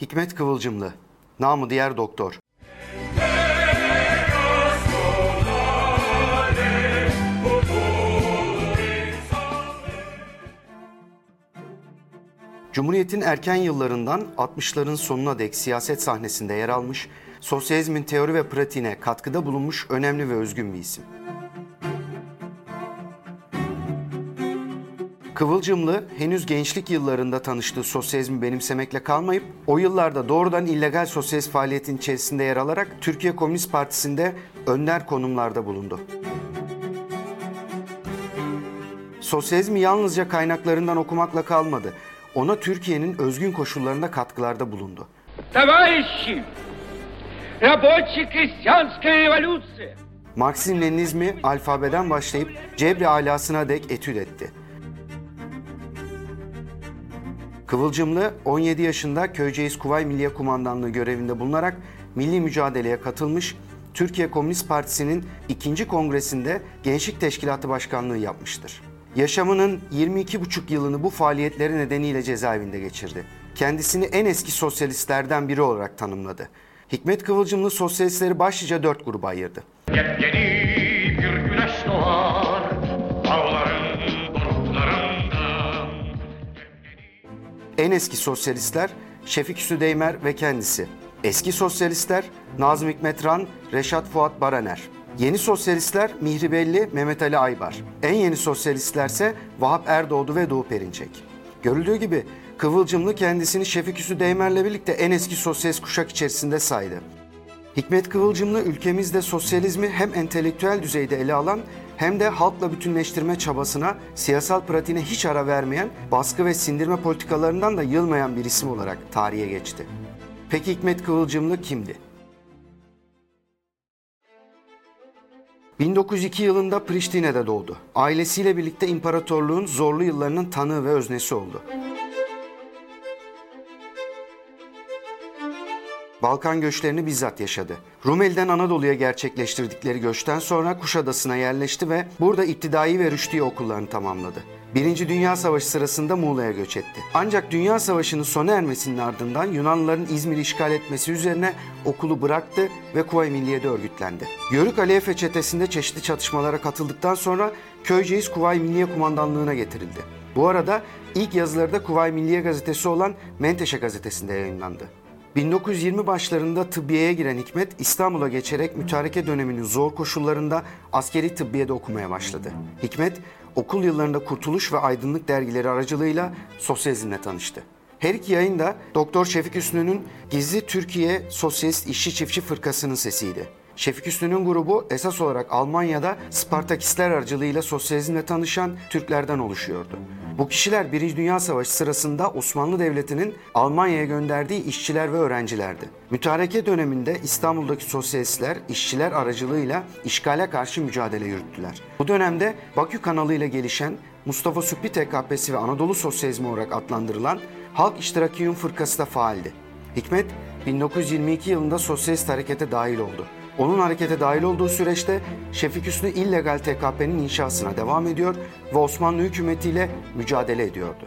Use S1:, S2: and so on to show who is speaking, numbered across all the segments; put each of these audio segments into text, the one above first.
S1: Hikmet Kıvılcımlı, namı diğer doktor. Cumhuriyet'in erken yıllarından 60'ların sonuna dek siyaset sahnesinde yer almış, sosyalizmin teori ve pratiğine katkıda bulunmuş önemli ve özgün bir isim. Kıvılcımlı henüz gençlik yıllarında tanıştığı sosyalizmi benimsemekle kalmayıp o yıllarda doğrudan illegal sosyalist faaliyetin içerisinde yer alarak Türkiye Komünist Partisi'nde önder konumlarda bulundu. Sosyalizmi yalnızca kaynaklarından okumakla kalmadı. Ona Türkiye'nin özgün koşullarında katkılarda bulundu.
S2: Товарищи, рабоче-крестьянская революция!
S1: Marksizm-Leninizmi alfabeden başlayıp cebri alasına dek etüt etti. Kıvılcımlı 17 yaşında Köyceğiz Kuvay Milliye Kumandanlığı görevinde bulunarak milli mücadeleye katılmış, Türkiye Komünist Partisi'nin ikinci kongresinde Gençlik Teşkilatı Başkanlığı yapmıştır. Yaşamının 22,5 yılını bu faaliyetleri nedeniyle cezaevinde geçirdi. Kendisini en eski sosyalistlerden biri olarak tanımladı. Hikmet Kıvılcımlı sosyalistleri başlıca dört gruba ayırdı.
S3: Yepyeni
S1: En eski sosyalistler Şefik Südeymer ve kendisi. Eski sosyalistler Nazım Hikmet Reşat Fuat Baraner. Yeni sosyalistler Mihri Belli, Mehmet Ali Aybar. En yeni sosyalistlerse Vahap Erdoğdu ve Doğu Perinçek. Görüldüğü gibi Kıvılcımlı kendisini Şefik Südeymer'le birlikte en eski sosyalist kuşak içerisinde saydı. Hikmet Kıvılcımlı ülkemizde sosyalizmi hem entelektüel düzeyde ele alan hem de halkla bütünleştirme çabasına, siyasal pratiğine hiç ara vermeyen, baskı ve sindirme politikalarından da yılmayan bir isim olarak tarihe geçti. Peki Hikmet Kıvılcımlı kimdi? 1902 yılında Priştine'de doğdu. Ailesiyle birlikte imparatorluğun zorlu yıllarının tanığı ve öznesi oldu. Balkan göçlerini bizzat yaşadı. Rumeli'den Anadolu'ya gerçekleştirdikleri göçten sonra Kuşadası'na yerleşti ve burada iptidai ve rüştiye okullarını tamamladı. Birinci Dünya Savaşı sırasında Muğla'ya göç etti. Ancak Dünya Savaşı'nın sona ermesinin ardından Yunanlıların İzmir'i işgal etmesi üzerine okulu bıraktı ve Kuvayi Milliye'de örgütlendi. Yörük Alefe çetesinde çeşitli çatışmalara katıldıktan sonra Köyceğiz Kuvayi Milliye Kumandanlığı'na getirildi. Bu arada ilk yazıları da Kuvayi Milliye gazetesi olan Menteşe gazetesinde yayınlandı. 1920 başlarında tıbbiyeye giren Hikmet İstanbul'a geçerek mütareke döneminin zor koşullarında askeri tıbbiyede okumaya başladı. Hikmet okul yıllarında Kurtuluş ve Aydınlık dergileri aracılığıyla sosyalizmle tanıştı. Her iki yayın da Doktor Şefik Hüsnü'nün Gizli Türkiye Sosyalist İşçi Çiftçi Fırkası'nın sesiydi. Şefik Hüsnü'nün grubu esas olarak Almanya'da Spartakistler aracılığıyla sosyalizmle tanışan Türklerden oluşuyordu. Bu kişiler Birinci Dünya Savaşı sırasında Osmanlı Devleti'nin Almanya'ya gönderdiği işçiler ve öğrencilerdi. Mütareke döneminde İstanbul'daki sosyalistler işçiler aracılığıyla işgale karşı mücadele yürüttüler. Bu dönemde Bakü kanalıyla gelişen Mustafa Sübbi TKP'si ve Anadolu Sosyalizmi olarak adlandırılan Halk İştirakiyun Fırkası da faaldi. Hikmet 1922 yılında sosyalist harekete dahil oldu. Onun harekete dahil olduğu süreçte Şefik Hüsnü illegal TKP'nin inşasına devam ediyor ve Osmanlı hükümetiyle mücadele ediyordu.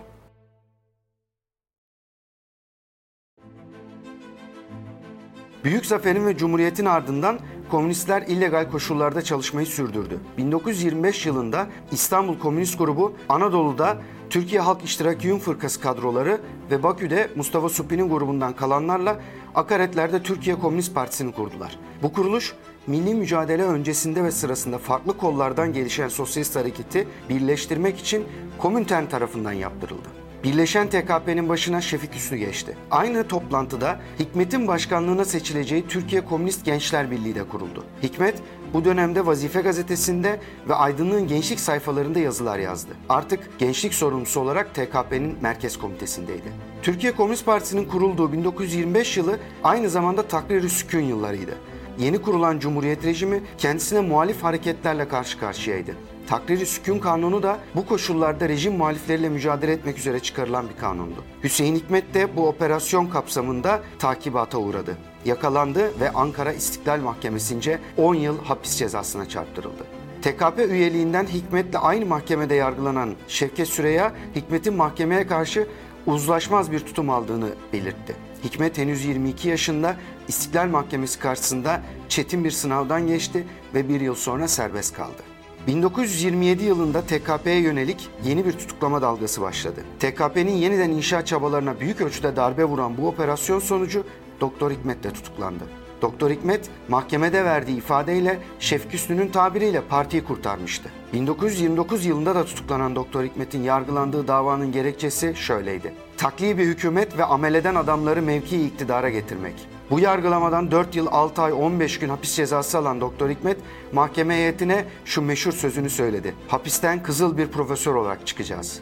S1: Büyük zaferin ve cumhuriyetin ardından komünistler illegal koşullarda çalışmayı sürdürdü. 1925 yılında İstanbul Komünist Grubu Anadolu'da Türkiye Halk İştirakiyun Fırkası kadroları ve Bakü'de Mustafa Suppi'nin grubundan kalanlarla akaretlerde Türkiye Komünist Partisi'ni kurdular. Bu kuruluş milli mücadele öncesinde ve sırasında farklı kollardan gelişen sosyalist hareketi birleştirmek için Komünten tarafından yaptırıldı. Birleşen TKP'nin başına Şefik Hüsnü geçti. Aynı toplantıda Hikmet'in başkanlığına seçileceği Türkiye Komünist Gençler Birliği de kuruldu. Hikmet bu dönemde Vazife gazetesinde ve Aydınlığın gençlik sayfalarında yazılar yazdı. Artık gençlik sorumlusu olarak TKP'nin merkez komitesindeydi. Türkiye Komünist Partisi'nin kurulduğu 1925 yılı aynı zamanda takrir-i sükun yıllarıydı. Yeni kurulan Cumhuriyet rejimi kendisine muhalif hareketlerle karşı karşıyaydı. Takrir-i Sükun Kanunu da bu koşullarda rejim muhalifleriyle mücadele etmek üzere çıkarılan bir kanundu. Hüseyin Hikmet de bu operasyon kapsamında takibata uğradı. Yakalandı ve Ankara İstiklal Mahkemesi'nce 10 yıl hapis cezasına çarptırıldı. TKP üyeliğinden Hikmet'le aynı mahkemede yargılanan Şevket Süreya, Hikmet'in mahkemeye karşı uzlaşmaz bir tutum aldığını belirtti. Hikmet henüz 22 yaşında İstiklal Mahkemesi karşısında çetin bir sınavdan geçti ve bir yıl sonra serbest kaldı. 1927 yılında TKP'ye yönelik yeni bir tutuklama dalgası başladı. TKP'nin yeniden inşa çabalarına büyük ölçüde darbe vuran bu operasyon sonucu Doktor Hikmet de tutuklandı. Doktor Hikmet mahkemede verdiği ifadeyle Şefik Hüsnü'nün tabiriyle partiyi kurtarmıştı. 1929 yılında da tutuklanan Doktor Hikmet'in yargılandığı davanın gerekçesi şöyleydi. Takliye bir hükümet ve ameleden adamları mevki iktidara getirmek. Bu yargılamadan 4 yıl 6 ay 15 gün hapis cezası alan Doktor Hikmet mahkeme heyetine şu meşhur sözünü söyledi. Hapisten kızıl bir profesör olarak çıkacağız.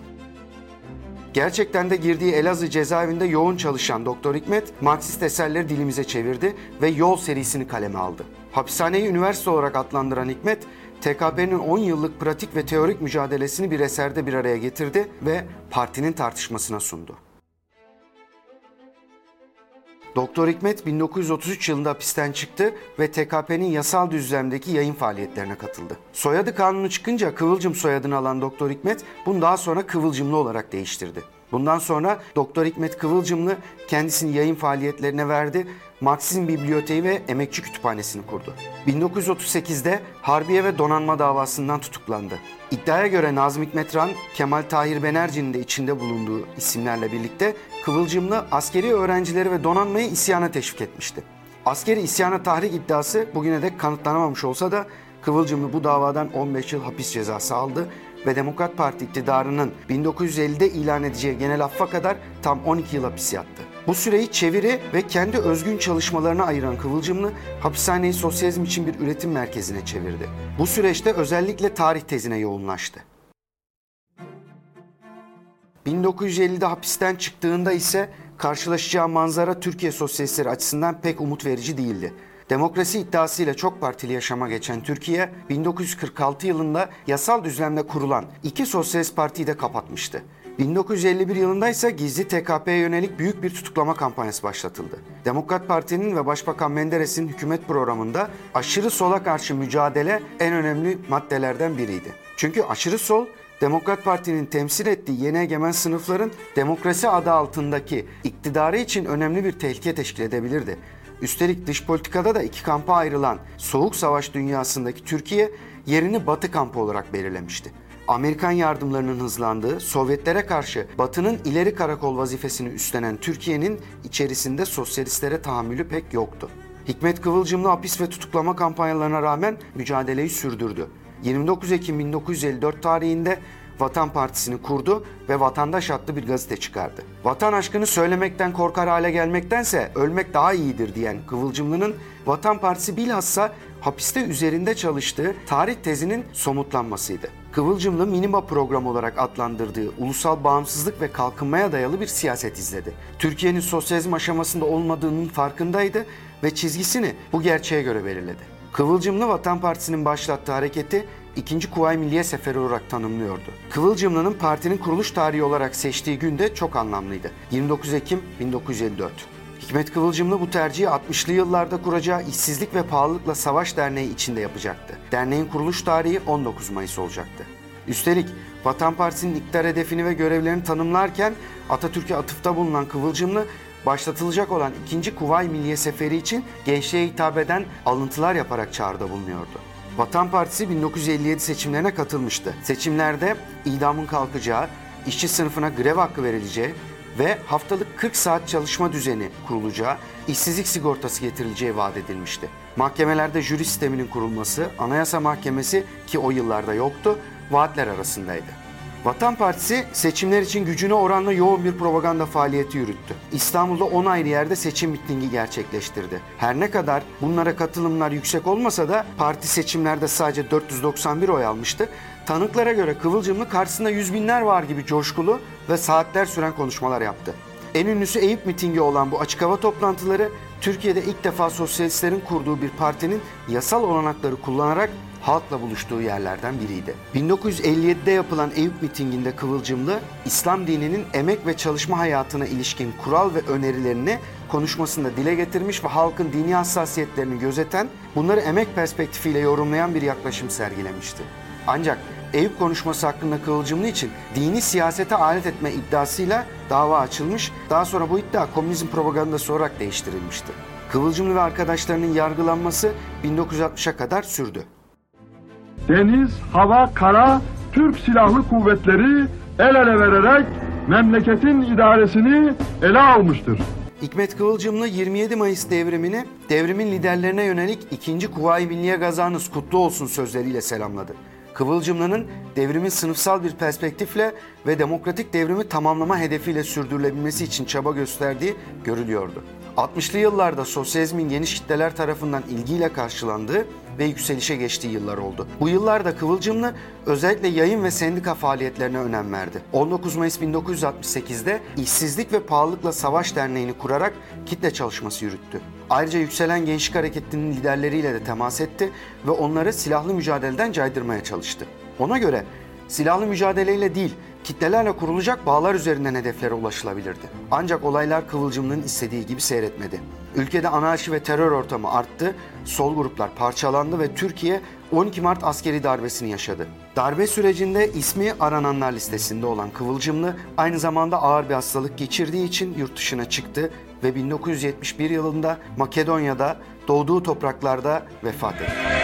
S1: Gerçekten de girdiği Elazığ cezaevinde yoğun çalışan Doktor Hikmet, Marksist eserleri dilimize çevirdi ve Yol serisini kaleme aldı. Hapishaneyi üniversite olarak adlandıran Hikmet, TKP'nin 10 yıllık pratik ve teorik mücadelesini bir eserde bir araya getirdi ve partinin tartışmasına sundu. Doktor Hikmet 1933 yılında hapisten çıktı ve TKP'nin yasal düzlemdeki yayın faaliyetlerine katıldı. Soyadı kanunu çıkınca Kıvılcım soyadını alan Doktor Hikmet bunu daha sonra Kıvılcımlı olarak değiştirdi. Bundan sonra Doktor Hikmet Kıvılcımlı kendisini yayın faaliyetlerine verdi, Marksizm Biblioteği ve Emekçi Kütüphanesi'ni kurdu. 1938'de Harbiye ve Donanma davasından tutuklandı. İddiaya göre Nazım Hikmet Kemal Tahir Benerci'nin de içinde bulunduğu isimlerle birlikte Kıvılcımlı askeri öğrencileri ve donanmayı isyana teşvik etmişti. Askeri isyana tahrik iddiası bugüne dek kanıtlanamamış olsa da Kıvılcımlı bu davadan 15 yıl hapis cezası aldı ve Demokrat Parti iktidarının 1950'de ilan edeceği genel affa kadar tam 12 yıl hapis yattı. Bu süreyi çeviri ve kendi özgün çalışmalarına ayıran Kıvılcımlı hapishaneyi sosyalizm için bir üretim merkezine çevirdi. Bu süreçte özellikle tarih tezine yoğunlaştı. 1950'de hapisten çıktığında ise karşılaşacağı manzara Türkiye sosyalistleri açısından pek umut verici değildi. Demokrasi iddiasıyla çok partili yaşama geçen Türkiye, 1946 yılında yasal düzlemde kurulan iki sosyalist partiyi de kapatmıştı. 1951 yılında ise gizli TKP'ye yönelik büyük bir tutuklama kampanyası başlatıldı. Demokrat Parti'nin ve Başbakan Menderes'in hükümet programında aşırı sola karşı mücadele en önemli maddelerden biriydi. Çünkü aşırı sol Demokrat Parti'nin temsil ettiği yeni egemen sınıfların demokrasi adı altındaki iktidarı için önemli bir tehlike teşkil edebilirdi. Üstelik dış politikada da iki kampa ayrılan soğuk savaş dünyasındaki Türkiye yerini Batı kampı olarak belirlemişti. Amerikan yardımlarının hızlandığı, Sovyetlere karşı Batı'nın ileri karakol vazifesini üstlenen Türkiye'nin içerisinde sosyalistlere tahammülü pek yoktu. Hikmet Kıvılcımlı hapis ve tutuklama kampanyalarına rağmen mücadeleyi sürdürdü. 29 Ekim 1954 tarihinde Vatan Partisi'ni kurdu ve Vatandaş adlı bir gazete çıkardı. Vatan aşkını söylemekten korkar hale gelmektense ölmek daha iyidir diyen Kıvılcımlı'nın Vatan Partisi bilhassa hapiste üzerinde çalıştığı tarih tezinin somutlanmasıydı. Kıvılcımlı Minima programı olarak adlandırdığı ulusal bağımsızlık ve kalkınmaya dayalı bir siyaset izledi. Türkiye'nin sosyalizm aşamasında olmadığının farkındaydı ve çizgisini bu gerçeğe göre belirledi. Kıvılcımlı Vatan Partisi'nin başlattığı hareketi ikinci Kuvayi Milliye Seferi olarak tanımlıyordu. Kıvılcımlı'nın partinin kuruluş tarihi olarak seçtiği gün de çok anlamlıydı. 29 Ekim 1954. Hikmet Kıvılcımlı bu tercihi 60'lı yıllarda kuracağı İşsizlik ve Pahalılıkla Savaş Derneği içinde yapacaktı. Derneğin kuruluş tarihi 19 Mayıs olacaktı. Üstelik Vatan Partisi'nin iktidar hedefini ve görevlerini tanımlarken Atatürk'e atıfta bulunan Kıvılcımlı başlatılacak olan 2. Kuvayi Milliye Seferi için gençliğe hitap eden alıntılar yaparak çağrıda bulunuyordu. Vatan Partisi 1957 seçimlerine katılmıştı. Seçimlerde idamın kalkacağı, işçi sınıfına grev hakkı verileceği ve haftalık 40 saat çalışma düzeni kurulacağı, işsizlik sigortası getirileceği vaat edilmişti. Mahkemelerde jüri sisteminin kurulması, Anayasa Mahkemesi ki o yıllarda yoktu, vaatler arasındaydı. Vatan Partisi seçimler için gücüne oranla yoğun bir propaganda faaliyeti yürüttü. İstanbul'da 10 ayrı yerde seçim mitingi gerçekleştirdi. Her ne kadar bunlara katılımlar yüksek olmasa da parti seçimlerde sadece 491 oy almıştı. Tanıklara göre Kıvılcımlı karşısında yüz binler var gibi coşkulu ve saatler süren konuşmalar yaptı. En ünlüsü Eyüp mitingi olan bu açık hava toplantıları Türkiye'de ilk defa sosyalistlerin kurduğu bir partinin yasal olanakları kullanarak halkla buluştuğu yerlerden biriydi. 1957'de yapılan Eyüp mitinginde Kıvılcımlı, İslam dininin emek ve çalışma hayatına ilişkin kural ve önerilerini konuşmasında dile getirmiş ve halkın dini hassasiyetlerini gözeten, bunları emek perspektifiyle yorumlayan bir yaklaşım sergilemişti. Ancak Eyüp konuşması hakkında Kıvılcımlı için dini siyasete alet etme iddiasıyla dava açılmış. Daha sonra bu iddia komünizm propagandası olarak değiştirilmişti. Kıvılcımlı ve arkadaşlarının yargılanması 1960'a kadar sürdü.
S4: Deniz, hava, kara, Türk Silahlı Kuvvetleri el ele vererek memleketin idaresini ele almıştır.
S1: Hikmet Kıvılcımlı 27 Mayıs devrimini devrimin liderlerine yönelik 2. Kuvayi Milliye Gazanız kutlu olsun sözleriyle selamladı. Kıvılcımlı'nın devrimin sınıfsal bir perspektifle ve demokratik devrimi tamamlama hedefiyle sürdürülebilmesi için çaba gösterdiği görülüyordu. 60'lı yıllarda sosyalizmin geniş kitleler tarafından ilgiyle karşılandığı ve yükselişe geçtiği yıllar oldu. Bu yıllarda Kıvılcımlı özellikle yayın ve sendika faaliyetlerine önem verdi. 19 Mayıs 1968'de İşsizlik ve Pahalılıkla Savaş Derneği'ni kurarak kitle çalışması yürüttü. Ayrıca yükselen gençlik hareketinin liderleriyle de temas etti ve onları silahlı mücadeleden caydırmaya çalıştı. Ona göre silahlı mücadeleyle değil, kitlelerle kurulacak bağlar üzerinden hedeflere ulaşılabilirdi. Ancak olaylar Kıvılcımlı'nın istediği gibi seyretmedi. Ülkede anarşi ve terör ortamı arttı, sol gruplar parçalandı ve Türkiye 12 Mart askeri darbesini yaşadı. Darbe sürecinde ismi arananlar listesinde olan Kıvılcımlı aynı zamanda ağır bir hastalık geçirdiği için yurt dışına çıktı ve 1971 yılında Makedonya'da doğduğu topraklarda vefat etti.